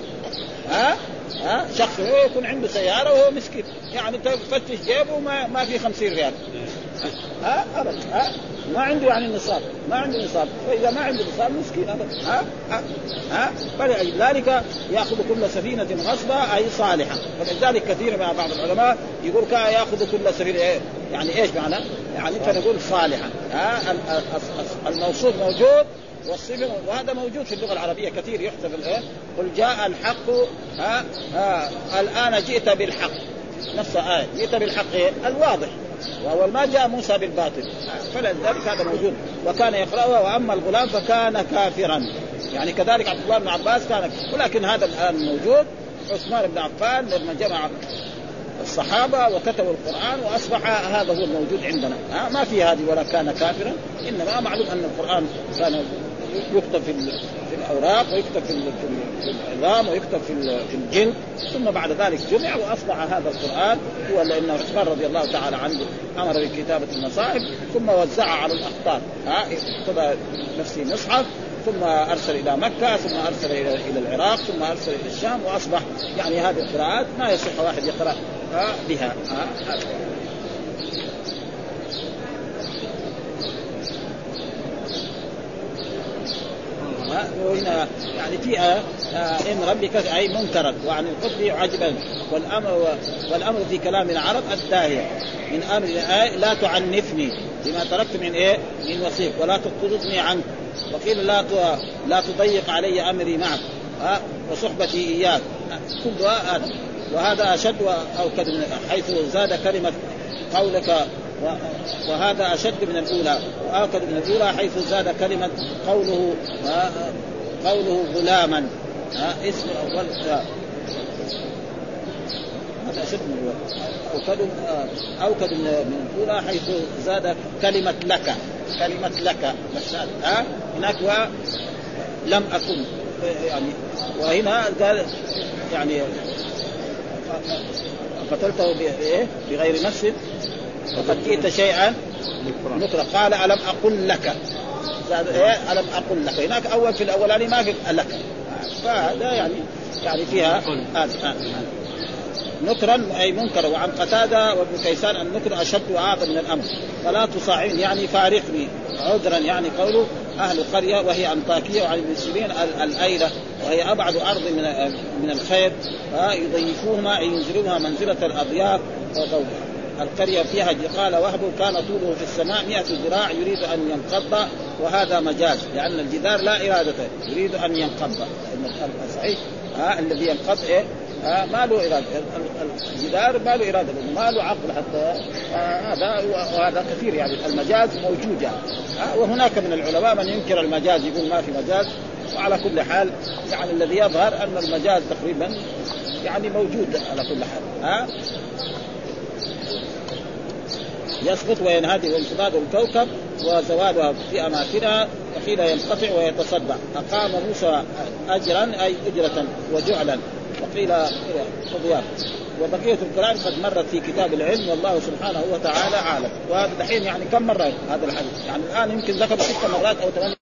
ها؟ ها؟ شخص يكون عنده سيارة وهو مسكين. يعني تفتش جيبه ما ما في 50 ريال. ها؟ ابدا ها؟ ما عنده يعني نصاب ما عنده نصاب. فإذا ما عنده نصاب مسكين ابدا ها؟ ها, ها؟ فلذلك يأخذ كل سفينة غصبا أي صالحة. ولذلك كثير من بعض العلماء يقول يأخذ كل سفينة إيه؟ يعني إيش معنى؟ يعني فنقول صالحة ها؟ الموصوف موجود والصفه وهذا موجود في اللغة العربية كثير يحسب الايه قل جاء الحق ها, ها؟ الآن جئت بالحق. نفس آية جئت بالحق إيه؟ الواضح. وأول ما جاء موسى بالباطل. فلذلك هذا موجود. وكان يقرأها وأما الغلام فكان كافرا. يعني كذلك عبد الله بن عباس كان ولكن هذا الآن موجود. عثمان بن عفان لما جمع الصحابة وكتبوا القرآن وأصبح هذا هو الموجود عندنا. ها ما في هذه ولا كان كافرا. إنما معلوم أن القرآن كان يكتب في الأوراق ويكتب في العظام ويكتب في في الجلد ثم بعد ذلك جمع وأصبح هذا القرآن هو لأن عثمان رضي الله تعالى عنه أمر بكتابة المصاحف ثم وزعها على الأقطار. ها كتب نفسه مصحف ثم أرسل إلى مكة ثم أرسل إلى إلى العراق ثم أرسل إلى الشام وأصبح يعني هذه القراءات ما يصح واحد يقرأ بها. وهنا يعني في آه، إن ربك أي منكرا وعن القتل عجبا والأمر والأمر في كلام العرب الداهية. من أمر لا تعنفني بما تركت من إيه؟ من وصيك ولا تطردني عنك وقيل لا لا تضيق علي أمري معك. ها؟ وصحبتي إياك. كل هذا وهذا أشد واوكد حيث زاد كلمة قولك وهذا أشد من الأولى واكد من الأولى حيث زاد كلمة قوله قوله غلاما. اسم أول هذا أشد من أوكد أوكد من الأولى حيث زاد كلمة لك. كلمة لك. ها هناك لم أكن. يعني وهنا قال يعني قتلته بغير نفس وقد جئت شيئا نكرة قال ألم أقل لك؟ إيه؟ ألم أقل لك؟ هناك أول في الأولاني ما في لك. فهذا يعني يعني فيها آه آه نكرا أي منكر. وعن قتادة وابن كيسان النكر أشد وأعظم من الأمر. فلا تصاعين يعني فارقني. عذرا يعني قوله أهل القريه وهي أنطاكية وعن المسلمين الأيلة وهي أبعد أرض من من الخير. يضيفوهما ينزلونها منزلة الأضياف وضوءها القرية فيها قال وهب كان طوله في السماء مئة ذراع يريد أن ينقض وهذا مجاز لأن الجدار لا إرادة يريد أن ينقض. صحيح. ها الذي ينقض إيه؟ آه ما له إرادة. الجدار ما له إرادة ما له عقل حتى. آه هذا وهذا كثير يعني. المجاز موجود يعني. آه وهناك من العلماء من ينكر المجاز يقول ما في مجاز. وعلى كل حال يعني الذي يظهر أن المجاز تقريبا يعني موجود على كل حال. ها يسقط وينهدم وانصداد الكوكب وزوالها في أماكنها وحين ينقطع ويتصدع. أقام موسى اجرا أي أجرة وجعلا. وقيل قضيان وبقية الكلام قد مرت في كتاب العلم والله سبحانه وتعالى عالم وهذا دحين يعني كم مرة هذا الحديث؟ يعني الآن يمكن ذكر ست مرات أو ثمان